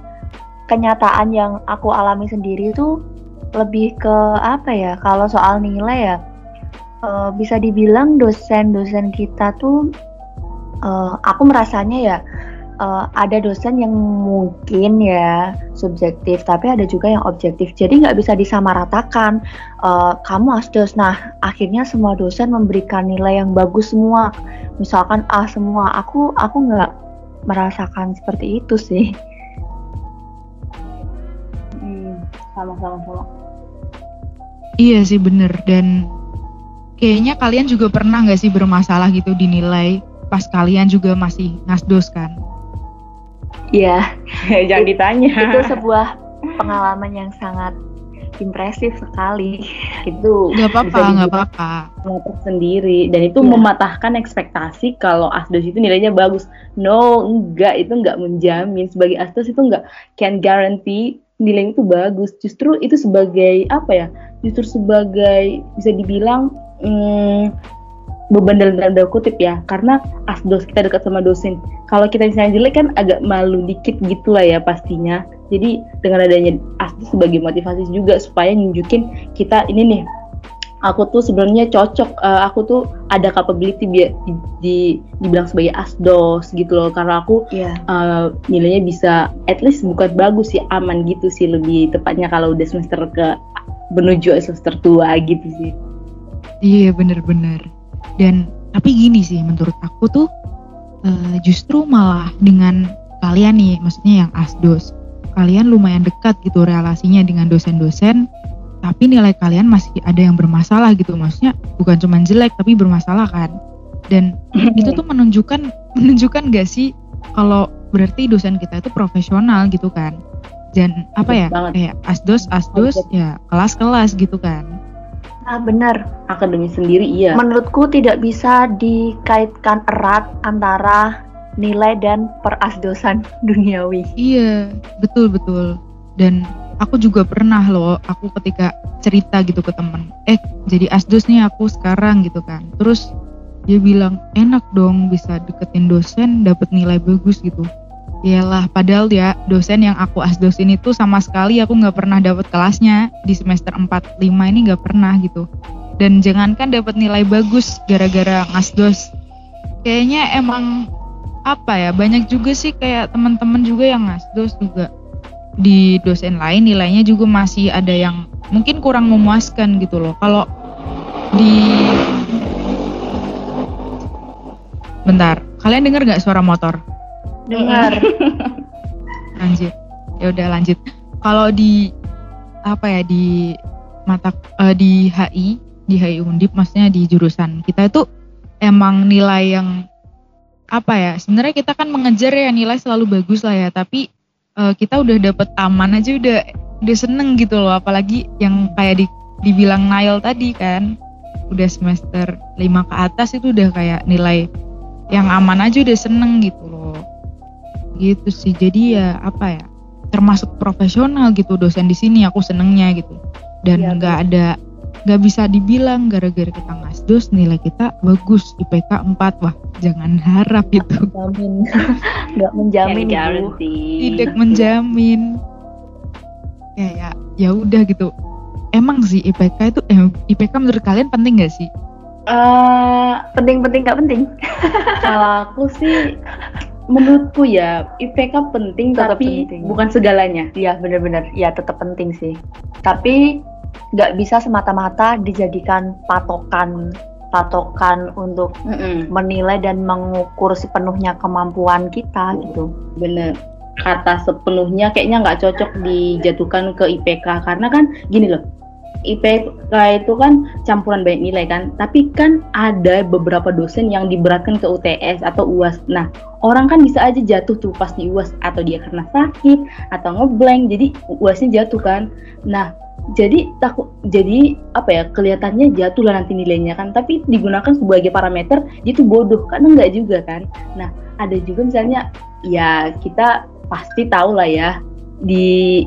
kenyataan yang aku alami sendiri itu lebih ke apa ya? Kalau soal nilai ya uh, bisa dibilang dosen-dosen kita tuh uh, aku merasanya ya uh, ada dosen yang mungkin ya subjektif tapi ada juga yang objektif. Jadi nggak bisa disamaratakan uh, kamu asdos nah akhirnya semua dosen memberikan nilai yang bagus semua. Misalkan A semua aku aku nggak merasakan seperti itu sih sama-sama sama. Iya sih bener dan kayaknya kalian juga pernah nggak sih bermasalah gitu dinilai pas kalian juga masih ngasdos kan? Iya. Jangan ditanya. Itu sebuah pengalaman yang sangat impresif sekali. Itu nggak apa-apa, nggak apa-apa. Ngotot sendiri dan itu ya. mematahkan ekspektasi kalau asdos itu nilainya bagus. No, enggak itu enggak menjamin sebagai asdos itu enggak can guarantee nilai itu bagus. Justru itu sebagai apa ya justru sebagai bisa dibilang hmm, beban dalam tanda kutip ya. Karena asdos kita dekat sama dosen. Kalau kita misalnya jelek kan agak malu dikit gitu lah ya pastinya. Jadi dengan adanya asdos sebagai motivasi juga supaya nunjukin kita ini nih aku tuh sebenarnya cocok uh, aku tuh ada capability biar di, di dibilang sebagai asdos gitu loh karena aku yeah. Iya. uh, nilainya bisa at least bukan bagus sih aman gitu sih lebih tepatnya kalau udah semester ke menuju semester tua gitu sih iya bener-bener dan tapi gini sih menurut aku tuh uh, justru malah dengan kalian nih maksudnya yang asdos kalian lumayan dekat gitu relasinya dengan dosen-dosen tapi nilai kalian masih ada yang bermasalah gitu. Maksudnya bukan cuma jelek tapi bermasalah kan. Dan itu tuh menunjukkan menunjukkan gak sih kalau berarti dosen kita itu profesional gitu kan? Dan apa ya kayak asdos asdos ya kelas kelas gitu kan. Ah benar. Akademi sendiri iya. Menurutku tidak bisa dikaitkan erat antara nilai dan perasdosan duniawi. Iya betul betul. Dan aku juga pernah loh aku ketika cerita gitu ke temen eh jadi asdos nih aku sekarang gitu kan terus dia bilang enak dong bisa deketin dosen dapat nilai bagus gitu Yalah, padahal ya dosen yang aku asdosin itu sama sekali aku nggak pernah dapat kelasnya di semester 4 5 ini nggak pernah gitu. Dan jangankan dapat nilai bagus gara-gara ngasdos. Kayaknya emang apa ya banyak juga sih kayak teman-teman juga yang ngasdos juga di dosen lain nilainya juga masih ada yang mungkin kurang memuaskan gitu loh. Kalau di Bentar, kalian dengar nggak suara motor? Dengar. lanjut. Ya udah lanjut. Kalau di apa ya di mata uh, di HI, di HI Undip maksudnya di jurusan kita itu emang nilai yang apa ya? Sebenarnya kita kan mengejar ya nilai selalu bagus lah ya, tapi uh, kita udah dapet taman aja udah udah seneng gitu loh. Apalagi yang kayak di, dibilang Nail tadi kan udah semester 5 ke atas itu udah kayak nilai yang aman aja udah seneng gitu loh. Gitu sih. Jadi ya apa ya termasuk profesional gitu dosen di sini aku senengnya gitu. Dan iya, nggak ya, ada nggak bisa dibilang gara-gara kita ngasdos nilai kita bagus IPK 4 wah jangan harap itu. Menjamin. Nggak menjamin itu tidak menjamin. Ya ya ya udah gitu. Emang sih IPK itu eh, IPK menurut kalian penting gak sih? Uh, penting penting nggak penting. Kalau aku sih menurutku ya IPK penting tetap tapi penting. bukan segalanya. Iya benar-benar. Ya tetap penting sih. Tapi nggak bisa semata-mata dijadikan patokan patokan untuk mm -mm. menilai dan mengukur sepenuhnya kemampuan kita gitu. Bener. Kata sepenuhnya kayaknya nggak cocok dijatuhkan ke IPK karena kan gini loh. IPK itu kan campuran banyak nilai kan, tapi kan ada beberapa dosen yang diberatkan ke UTS atau UAS. Nah, orang kan bisa aja jatuh tuh pas di UAS atau dia karena sakit atau ngeblank, jadi UASnya jatuh kan. Nah, jadi takut jadi apa ya kelihatannya jatuh lah nanti nilainya kan. Tapi digunakan sebagai parameter itu bodoh karena enggak juga kan. Nah ada juga misalnya ya kita pasti tahu lah ya di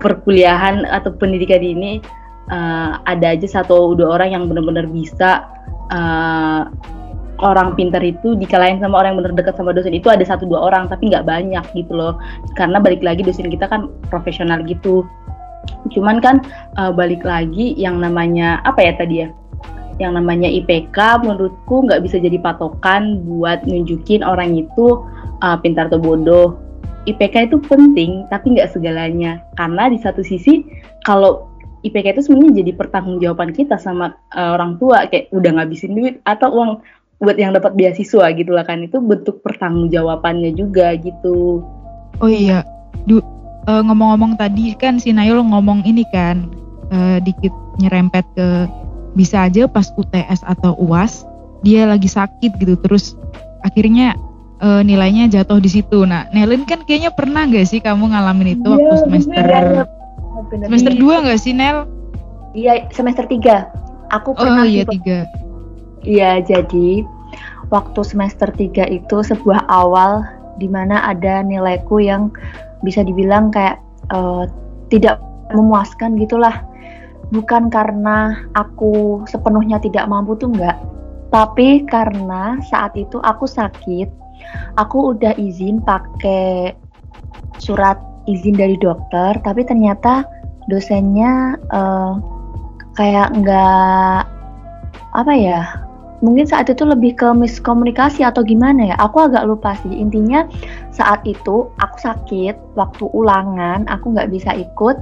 perkuliahan atau pendidikan ini uh, ada aja satu dua orang yang benar-benar bisa uh, orang pintar itu dikalahin sama orang yang benar dekat sama dosen. Itu ada satu dua orang tapi nggak banyak gitu loh. Karena balik lagi dosen kita kan profesional gitu cuman kan uh, balik lagi yang namanya apa ya tadi ya? Yang namanya IPK menurutku nggak bisa jadi patokan buat nunjukin orang itu uh, pintar atau bodoh. IPK itu penting tapi nggak segalanya. Karena di satu sisi kalau IPK itu sebenarnya jadi pertanggungjawaban kita sama uh, orang tua. Kayak udah ngabisin duit atau uang buat yang dapat beasiswa gitu lah kan. Itu bentuk pertanggungjawabannya juga gitu. Oh iya, du uh, ngomong-ngomong tadi kan si Nayul ngomong ini kan uh, dikit nyerempet ke bisa aja pas UTS atau UAS dia lagi sakit gitu terus akhirnya uh, nilainya jatuh di situ. Nah, Nelin kan kayaknya pernah gak sih kamu ngalamin itu ya, waktu semester bener, bener. semester dua gak sih Nel? Iya semester tiga. Aku oh, pernah. Oh iya tiga. Iya jadi waktu semester tiga itu sebuah awal di mana ada nilaiku yang bisa dibilang kayak uh, tidak memuaskan gitulah. Bukan karena aku sepenuhnya tidak mampu tuh enggak, tapi karena saat itu aku sakit, aku udah izin pakai surat izin dari dokter, tapi ternyata dosennya uh, kayak enggak apa ya mungkin saat itu lebih ke miskomunikasi atau gimana ya aku agak lupa sih intinya saat itu aku sakit waktu ulangan aku nggak bisa ikut.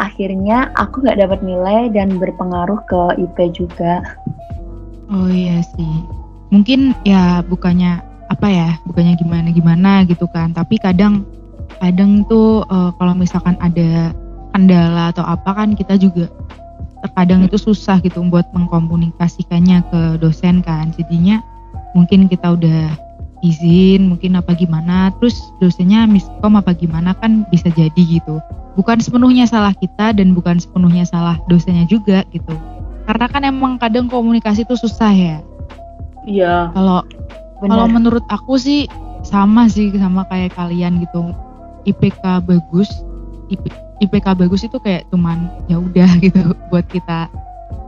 Akhirnya aku nggak dapat nilai dan berpengaruh ke IP juga. Oh iya sih. Mungkin ya bukannya apa ya bukannya gimana gimana gitu kan. Tapi kadang kadang tuh uh, kalau misalkan ada kendala atau apa kan kita juga terkadang itu susah gitu buat mengkomunikasikannya ke dosen kan. Jadinya mungkin kita udah izin mungkin apa gimana terus dosennya miskom apa gimana kan bisa jadi gitu. Bukan sepenuhnya salah kita dan bukan sepenuhnya salah dosennya juga gitu. Karena kan emang kadang komunikasi itu susah ya. Iya. Kalau kalau menurut aku sih sama sih sama kayak kalian gitu. IPK bagus IP, IPK bagus itu kayak cuman ya udah gitu buat kita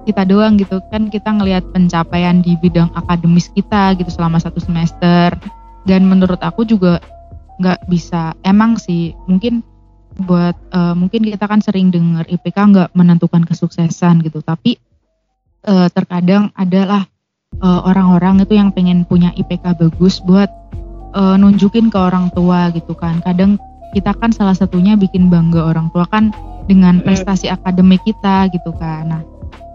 kita doang gitu. Kan kita ngelihat pencapaian di bidang akademis kita gitu selama satu semester. Dan menurut aku juga nggak bisa. Emang sih mungkin buat uh, mungkin kita kan sering dengar IPK nggak menentukan kesuksesan gitu. Tapi uh, terkadang adalah uh, orang-orang itu yang pengen punya IPK bagus buat uh, nunjukin ke orang tua gitu kan. Kadang kita kan salah satunya bikin bangga orang tua kan dengan prestasi akademik kita gitu kan. Nah,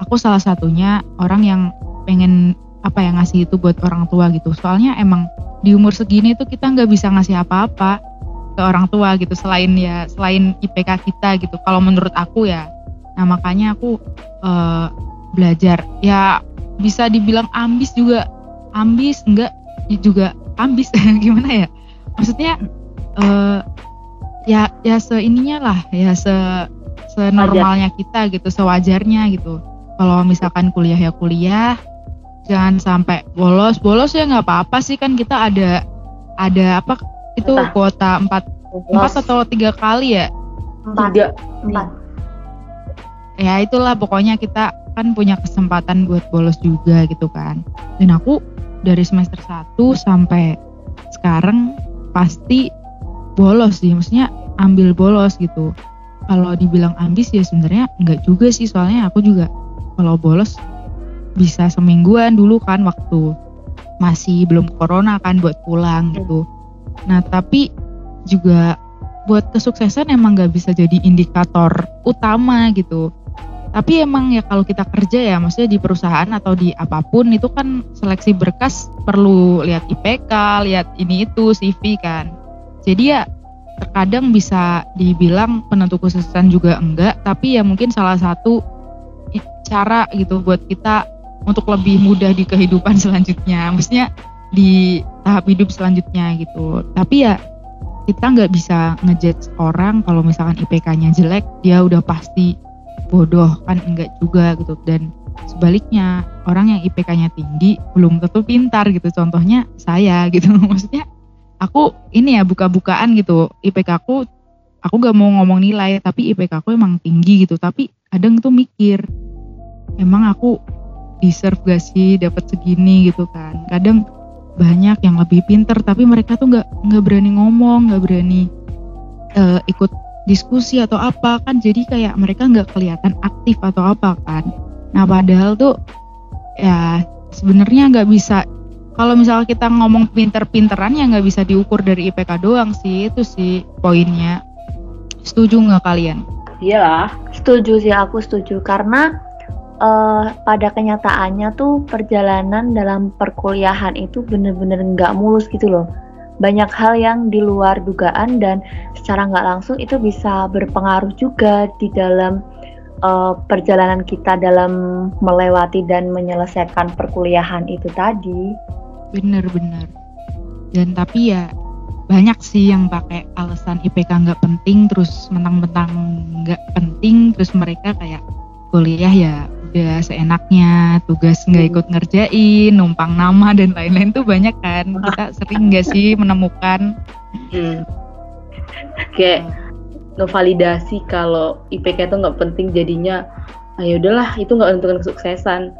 aku salah satunya orang yang pengen apa ya ngasih itu buat orang tua gitu. Soalnya emang di umur segini tuh kita nggak bisa ngasih apa-apa ke orang tua gitu selain ya selain IPK kita gitu. Kalau menurut aku ya. Nah, makanya aku uh, belajar ya bisa dibilang ambis juga ambis enggak juga ambis gimana ya? Maksudnya uh, ya ya seininya lah ya se senormalnya kita gitu sewajarnya gitu. Kalau misalkan kuliah ya kuliah jangan sampai bolos. Bolos ya nggak apa-apa sih kan kita ada ada apa itu Entah. kuota empat empat atau tiga kali ya? Tiga. Empat. Ya itulah pokoknya kita kan punya kesempatan buat bolos juga gitu kan. Dan aku dari semester 1 sampai sekarang pasti bolos sih maksudnya ambil bolos gitu kalau dibilang ambis ya sebenarnya enggak juga sih soalnya aku juga kalau bolos bisa semingguan dulu kan waktu masih belum corona kan buat pulang gitu. Nah tapi juga buat kesuksesan emang nggak bisa jadi indikator utama gitu. Tapi emang ya kalau kita kerja ya maksudnya di perusahaan atau di apa pun itu kan seleksi berkas perlu lihat IPK lihat ini itu CV kan. Jadi ya terkadang bisa dibilang penentu kesuksesan juga enggak tapi ya mungkin salah satu cara gitu buat kita untuk lebih mudah di kehidupan selanjutnya maksudnya di tahap hidup selanjutnya gitu. Tapi ya kita nggak bisa ngejudge orang kalau misalkan IPK-nya jelek dia udah pasti bodoh kan enggak juga gitu. Dan sebaliknya orang yang IPK-nya tinggi belum tentu pintar gitu. Contohnya saya gitu maksudnya aku ini ya buka-bukaan gitu. IPK aku aku gak mau ngomong nilai tapi IPK aku emang tinggi gitu. Tapi kadang tuh mikir emang aku deserve gak sih dapat segini? gitu kan. Kadang banyak yang lebih pinter tapi mereka tuh nggak nggak berani ngomong nggak berani uh, ikut diskusi atau apa kan. Jadi kayak mereka nggak kelihatan aktif atau apa kan. Nah padahal tuh ya sebenarnya nggak bisa kalau misalnya kita ngomong pinter-pinteran ya nggak bisa diukur dari IPK doang sih itu sih poinnya setuju nggak kalian? Iyalah setuju sih aku setuju karena uh, pada kenyataannya tuh perjalanan dalam perkuliahan itu bener-bener nggak mulus gitu loh. Banyak hal yang di luar dugaan dan secara nggak langsung itu bisa berpengaruh juga di dalam uh, perjalanan kita dalam melewati dan menyelesaikan perkuliahan itu tadi. Bener-bener. Dan tapi ya banyak sih yang pakai alasan IPK nggak penting terus mentang-mentang nggak penting terus mereka kayak kuliah ya udah seenaknya tugas nggak ikut ngerjain numpang nama dan lain-lain tuh banyak kan kita sering nggak sih menemukan hmm. kayak ngevalidasi kalau IPK itu nggak penting jadinya ayo ah, udahlah itu nggak menentukan kesuksesan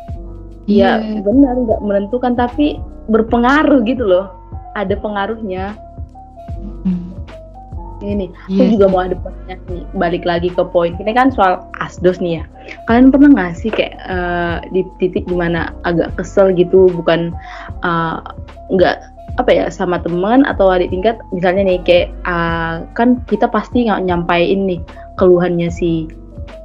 Iya yeah. benar nggak menentukan tapi berpengaruh gitu loh. Ada pengaruhnya. Ini yes. aku iya juga mau ada pertanyaan nih balik lagi ke poin. Ini kan soal asdos nih ya. Kalian pernah nggak sih kayak uh, di titik di mana agak kesel gitu bukan uh, nggak apa ya sama teman atau adik tingkat? Misalnya nih kayak uh, kan kita pasti nggak nyampein nih keluhannya si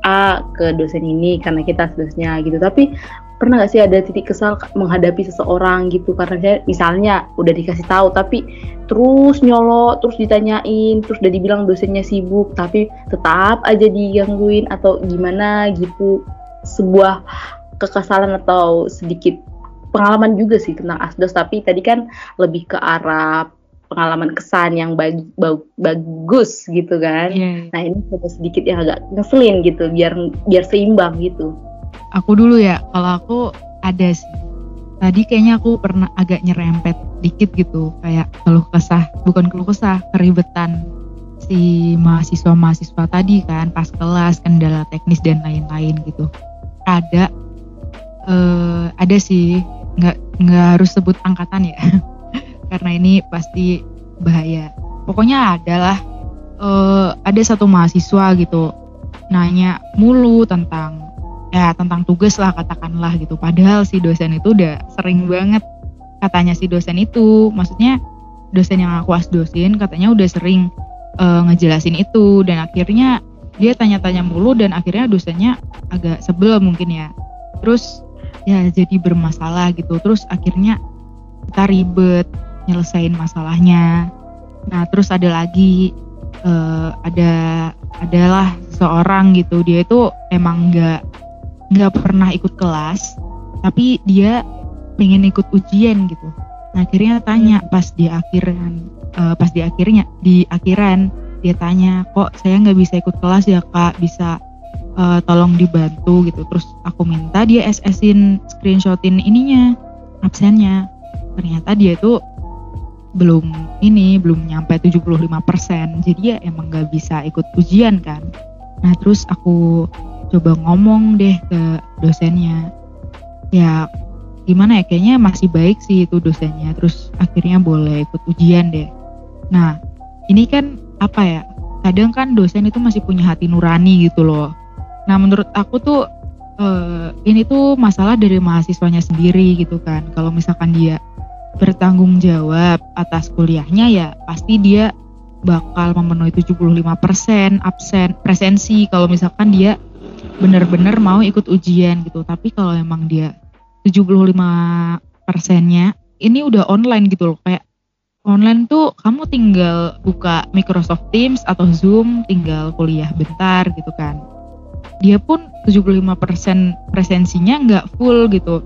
A ke dosen ini karena kita asdosnya gitu. Tapi pernah gak sih ada titik kesal menghadapi seseorang gitu? Karena saya misalnya udah dikasih tahu tapi terus nyolot terus ditanyain terus udah dibilang dosennya sibuk tapi tetap aja digangguin atau gimana gitu? Sebuah kekesalan atau sedikit pengalaman juga sih tentang asdos. Tapi tadi kan lebih ke arah pengalaman kesan yang bagi, bagus gitu kan. Yeah. Nah ini sedikit yang agak ngeselin gitu biar biar seimbang gitu aku dulu ya kalau aku ada sih tadi kayaknya aku pernah agak nyerempet dikit gitu kayak keluh kesah bukan keluh kesah keribetan si mahasiswa-mahasiswa tadi kan pas kelas kendala teknis dan lain-lain gitu ada uh, ada sih nggak nggak harus sebut angkatan ya karena ini pasti bahaya. Pokoknya adalah uh, ada satu mahasiswa gitu nanya mulu tentang ya tentang tugas lah katakanlah gitu. Padahal si dosen itu udah sering banget katanya si dosen itu. Maksudnya dosen yang aku asdosin katanya udah sering uh, ngejelasin itu. Dan akhirnya dia tanya-tanya mulu dan akhirnya dosennya agak sebel mungkin ya. Terus ya jadi bermasalah gitu. Terus akhirnya kita ribet nyelesain masalahnya. Nah terus ada lagi uh, ada adalah seorang gitu. Dia itu emang nggak nggak pernah ikut kelas tapi dia pengen ikut ujian gitu. Nah akhirnya tanya pas di akhiran uh, pas di akhirnya di akhiran dia tanya kok saya nggak bisa ikut kelas ya kak? Bisa uh, tolong dibantu? Gitu. Terus aku minta dia SS-in screenshotin ininya absennya. Ternyata dia itu belum ini belum nyampe 75% jadi ya emang nggak bisa ikut ujian kan. Nah terus aku coba ngomong deh ke dosennya. Ya gimana ya kayaknya masih baik sih itu dosennya. Terus akhirnya boleh ikut ujian deh. Nah ini kan apa ya kadang kan dosen itu masih punya hati nurani gitu loh. Nah menurut aku tuh uh, ini tuh masalah dari mahasiswanya sendiri gitu kan. Kalau misalkan dia bertanggung jawab atas kuliahnya ya pasti dia bakal memenuhi 75% absen presensi kalau misalkan dia bener-bener mau ikut ujian gitu. Tapi kalau emang dia 75 persennya ini udah online gitu loh kayak online tuh kamu tinggal buka Microsoft Teams atau Zoom tinggal kuliah bentar gitu kan. Dia pun 75% presensinya nggak full gitu.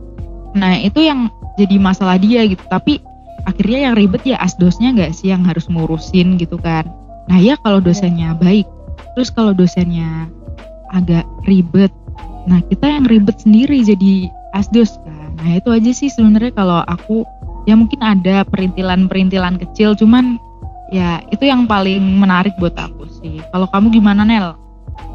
Nah itu yang jadi masalah dia gitu. Tapi akhirnya yang ribet ya asdosnya nggak sih yang harus ngurusin gitu kan. Nah ya kalau dosennya baik terus kalau dosennya agak ribet nah kita yang ribet sendiri jadi asdos kan. Nah itu aja sih sebenarnya kalau aku ya mungkin ada perintilan-perintilan kecil cuman ya itu yang paling menarik buat aku sih. Kalau kamu gimana Nel?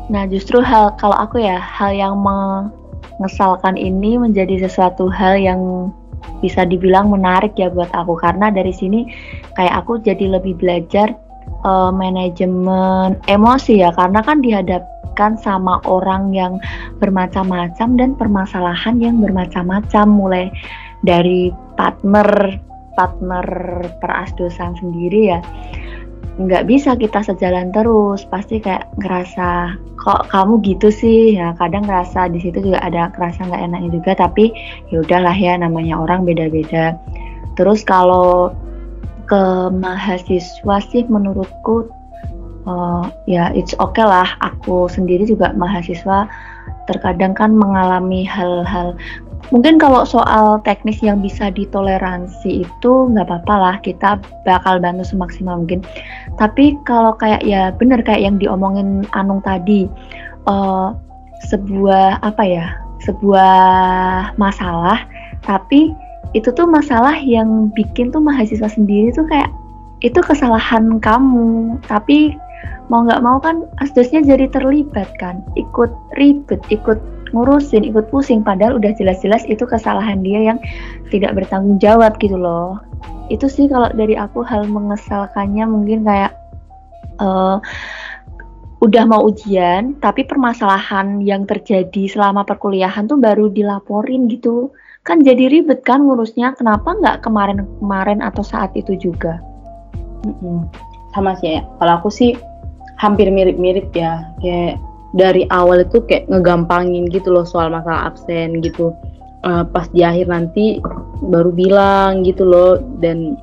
Nah justru hal kalau aku ya hal yang mengesalkan ini menjadi sesuatu hal yang bisa dibilang menarik ya buat aku. Karena dari sini kayak aku jadi lebih belajar uh, manajemen emosi ya. Karena kan dihadapkan sama orang yang bermacam-macam dan permasalahan yang bermacam-macam. Mulai dari partner partner perasdosan sendiri ya nggak bisa kita sejalan terus. Pasti kayak ngerasa kok kamu gitu sih? Ya kadang ngerasa di situ juga ada kerasa nggak enaknya juga tapi ya udahlah ya namanya orang beda-beda. Terus kalau ke mahasiswa sih menurutku uh, ya it's okay lah. Aku sendiri juga mahasiswa terkadang kan mengalami hal-hal mungkin kalau soal teknis yang bisa ditoleransi itu nggak apa-apa lah kita bakal bantu semaksimal mungkin. Tapi kalau kayak ya bener kayak yang diomongin Anung tadi uh, sebuah apa ya sebuah masalah tapi itu tuh masalah yang bikin tuh mahasiswa sendiri tuh kayak itu kesalahan kamu tapi mau nggak mau kan asdosnya jadi terlibat kan ikut ribet ikut ngurusin ikut pusing padahal udah jelas-jelas itu kesalahan dia yang tidak bertanggung jawab gitu loh. Itu sih kalau dari aku hal mengesalkannya mungkin kayak uh, udah mau ujian tapi permasalahan yang terjadi selama perkuliahan tuh baru dilaporin gitu. Kan jadi ribet kan ngurusnya kenapa nggak kemarin-kemarin atau saat itu juga? Mm sama sih ya. Kalau aku sih hampir mirip-mirip ya kayak dari awal itu kayak ngegampangin gitu loh soal masalah absen gitu. Uh, pas di akhir nanti baru bilang gitu loh dan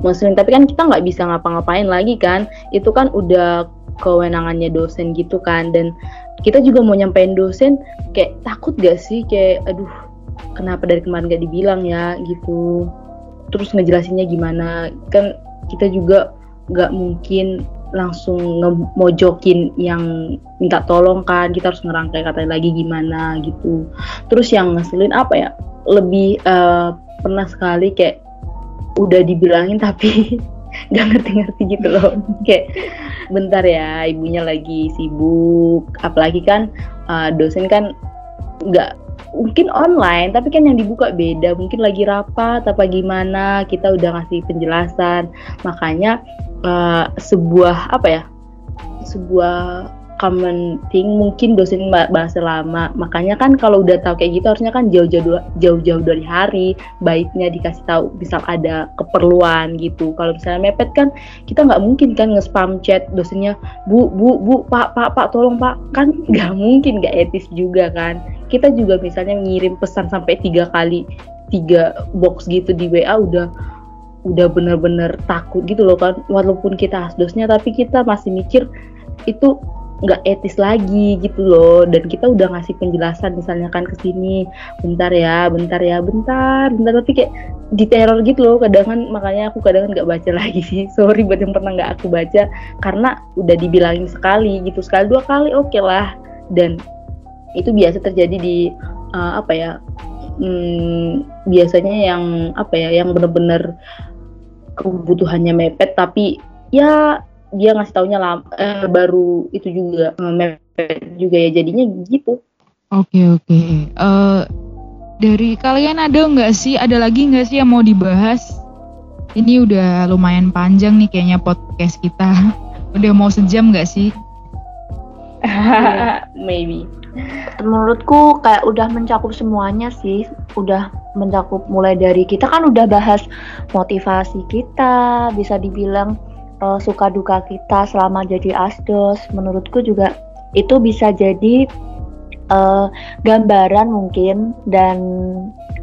muslim tapi kan kita nggak bisa ngapa-ngapain lagi kan. Itu kan udah kewenangannya dosen gitu kan. Dan kita juga mau nyampein dosen kayak takut gak sih? Kayak aduh kenapa dari kemarin gak dibilang ya? Gitu. Terus ngejelasinnya gimana? Kan kita juga gak mungkin langsung ngemojokin yang minta tolong kan kita harus ngerangkai katanya lagi gimana gitu. Terus yang ngeselin apa ya? Lebih uh, pernah sekali kayak udah dibilangin tapi nggak ngerti-ngerti gitu loh. Kayak bentar ya ibunya lagi sibuk. Apalagi kan uh, dosen kan nggak mungkin online tapi kan yang dibuka beda. Mungkin lagi rapat apa gimana kita udah ngasih penjelasan. Makanya uh, sebuah apa ya sebuah common thing mungkin dosen bahasa lama. Makanya kan kalau udah tahu kayak gitu harusnya kan jauh-jauh jauh-jauh dari hari baiknya dikasih tahu bisa ada keperluan gitu. Kalau misalnya mepet kan kita nggak mungkin kan nge-spam chat dosennya bu bu bu pak pak pak tolong pak. Kan nggak mungkin nggak etis juga kan. Kita juga misalnya ngirim pesan sampai tiga kali tiga box gitu di WA udah udah bener-bener takut gitu loh kan. Walaupun kita asdosnya tapi kita masih mikir itu nggak etis lagi gitu loh. Dan kita udah ngasih penjelasan misalnya kan ke sini bentar ya bentar ya bentar bentar. Tapi kayak di teror gitu loh. Kadang kan makanya aku kadang nggak baca lagi sih. Sorry buat yang pernah nggak aku baca karena udah dibilangin sekali gitu sekali dua kali oke okay lah. Dan itu biasa terjadi di uh, apa ya hmm, biasanya yang apa ya yang bener-bener kebutuhannya mepet tapi ya dia ngasih taunya lama, eh, baru itu juga mepet juga ya jadinya gitu. Oke okay, oke. Okay. Uh, eh, dari kalian ada nggak sih ada lagi nggak sih yang mau dibahas? Ini udah lumayan panjang nih kayaknya podcast kita. Udah mau sejam nggak sih? Maybe. Menurutku kayak udah mencakup semuanya sih. Udah mencakup mulai dari kita kan udah bahas motivasi kita, bisa dibilang uh, suka duka kita selama jadi asdos. Menurutku juga itu bisa jadi uh, gambaran mungkin dan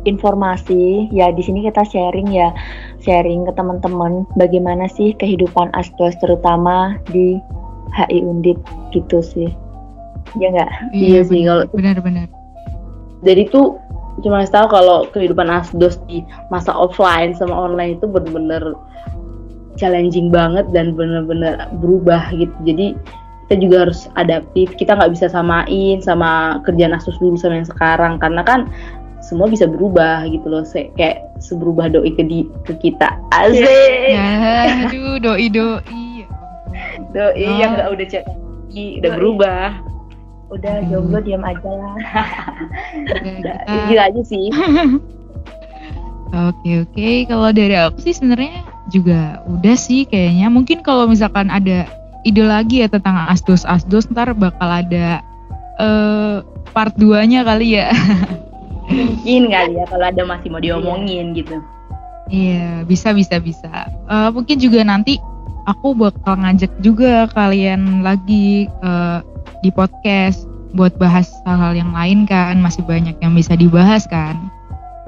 informasi. Ya di sini kita sharing ya. Sharing ke teman-teman bagaimana sih kehidupan asdos terutama di HI Undip gitu sih. ya nggak? Iya sih, kalau- benar-benar. Jadi tuh cuma tahu kalau kehidupan asdos di masa offline sama online itu bener-bener challenging banget dan bener-bener berubah gitu. Jadi kita juga harus adaptif. Kita nggak bisa samain sama kerjaan asdos dulu sama yang sekarang karena kan semua bisa berubah gitu loh. Se kayak seberubah doi ke di ke kita. Asik. Ya, aduh doi doi. Doi Oh. yang nggak udah lagi, udah Doi. berubah. udah jomblo diam aja lah Udah, gitu aja sih. Oke oke, kalau dari aku sih sebenarnya juga udah sih kayaknya. Mungkin kalau misalkan ada ide lagi ya tentang asdos asdos ntar bakal ada eh part 2-nya kali ya. Mungkin kali ya kalau ada masih mau diomongin gitu. Iya bisa bisa bisa. Eh, mungkin juga nanti aku bakal ngajak juga kalian lagi eh, di podcast buat bahas hal-hal yang lain kan. Masih banyak yang bisa dibahas kan.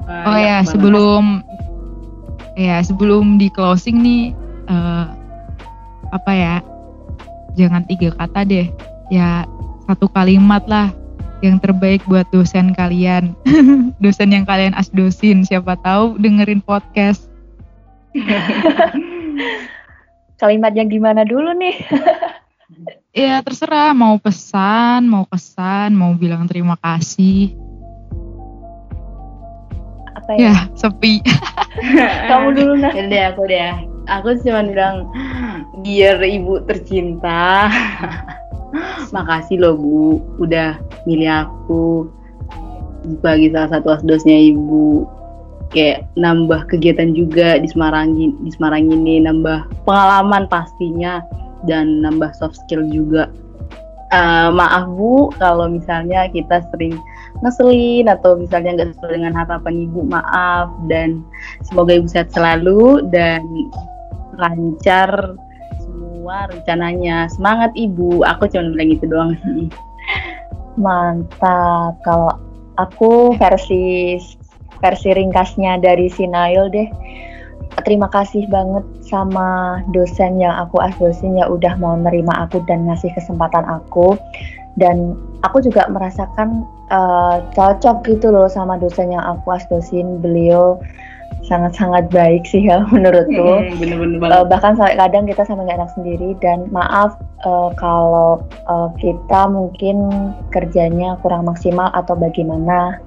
Nah, Oh ya, sebelum ya sebelum di closing nih eh, apa ya? Jangan tiga kata deh. Ya satu kalimat lah yang terbaik buat dosen kalian. dosen yang kalian asdosin, siapa tahu dengerin podcast. kalimat yang gimana dulu nih Ya terserah mau pesan, mau kesan, mau bilang terima kasih. Apa ya, Ya, sepi. kamu dulu nah Ya deh aku deh. Aku cuma bilang biar ibu tercinta. Makasih loh bu, udah milih aku sebagai salah satu asdosnya ibu. Kayak nambah kegiatan juga di Semarang di Semarang ini, nambah pengalaman pastinya dan nambah soft skill juga. Eh, maaf bu, kalau misalnya kita sering ngeselin atau misalnya nggak sesuai dengan harapan ibu, maaf. Dan semoga ibu sehat selalu dan lancar semua rencananya. Semangat ibu, aku cuma bilang gitu doang mantap. Kalau aku versi versi ringkasnya dari Sinail deh terima kasih banget sama dosen yang aku asdosin ya udah mau nerima aku dan ngasih kesempatan aku dan aku juga merasakan eh, cocok gitu loh sama dosen yang aku asdosin beliau sangat-sangat baik sih ya menurutku Bener-bener Eh, banget. bahkan sampai kadang kita sampai nggak enak sendiri dan maaf eh, kalau eh, kita mungkin kerjanya kurang maksimal atau bagaimana.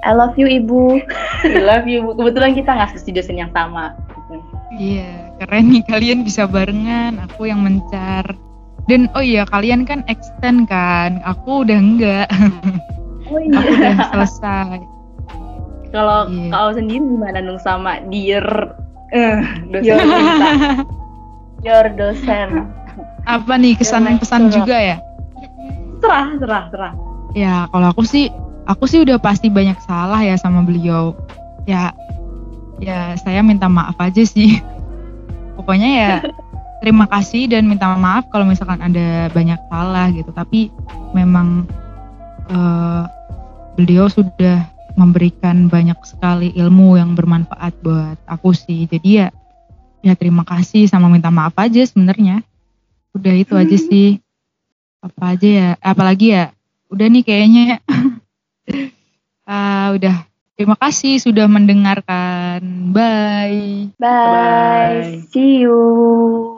I love you ibu. I love you bu. Kebetulan kita nggak di dosen yang sama. gitu. Iya, keren nih kalian bisa barengan, aku yang mencar. Dan oh iya, kalian kan extend kan, aku udah enggak, Oh aku udah selesai. Kalau Iya. kau sendiri gimana nung sama dear eh, dosen Yo. kita? your dosen. Apa nih kesan Ya, pesan juga ya? Serah, serah, serah. Ya, kalau aku sih, aku sih udah pasti banyak salah ya sama beliau. Ya, ya saya minta maaf aja sih. Pokoknya ya terima kasih dan minta maaf kalau misalkan ada banyak salah gitu. Tapi memang eh, beliau sudah memberikan banyak sekali ilmu yang bermanfaat buat aku sih. Jadi ya, ya terima kasih sama minta maaf aja sebenarnya. Udah itu aja sih. Apa aja ya? Apalagi ya udah nih kayaknya Ah, udah terima kasih sudah mendengarkan bye Bye. Bye. See you.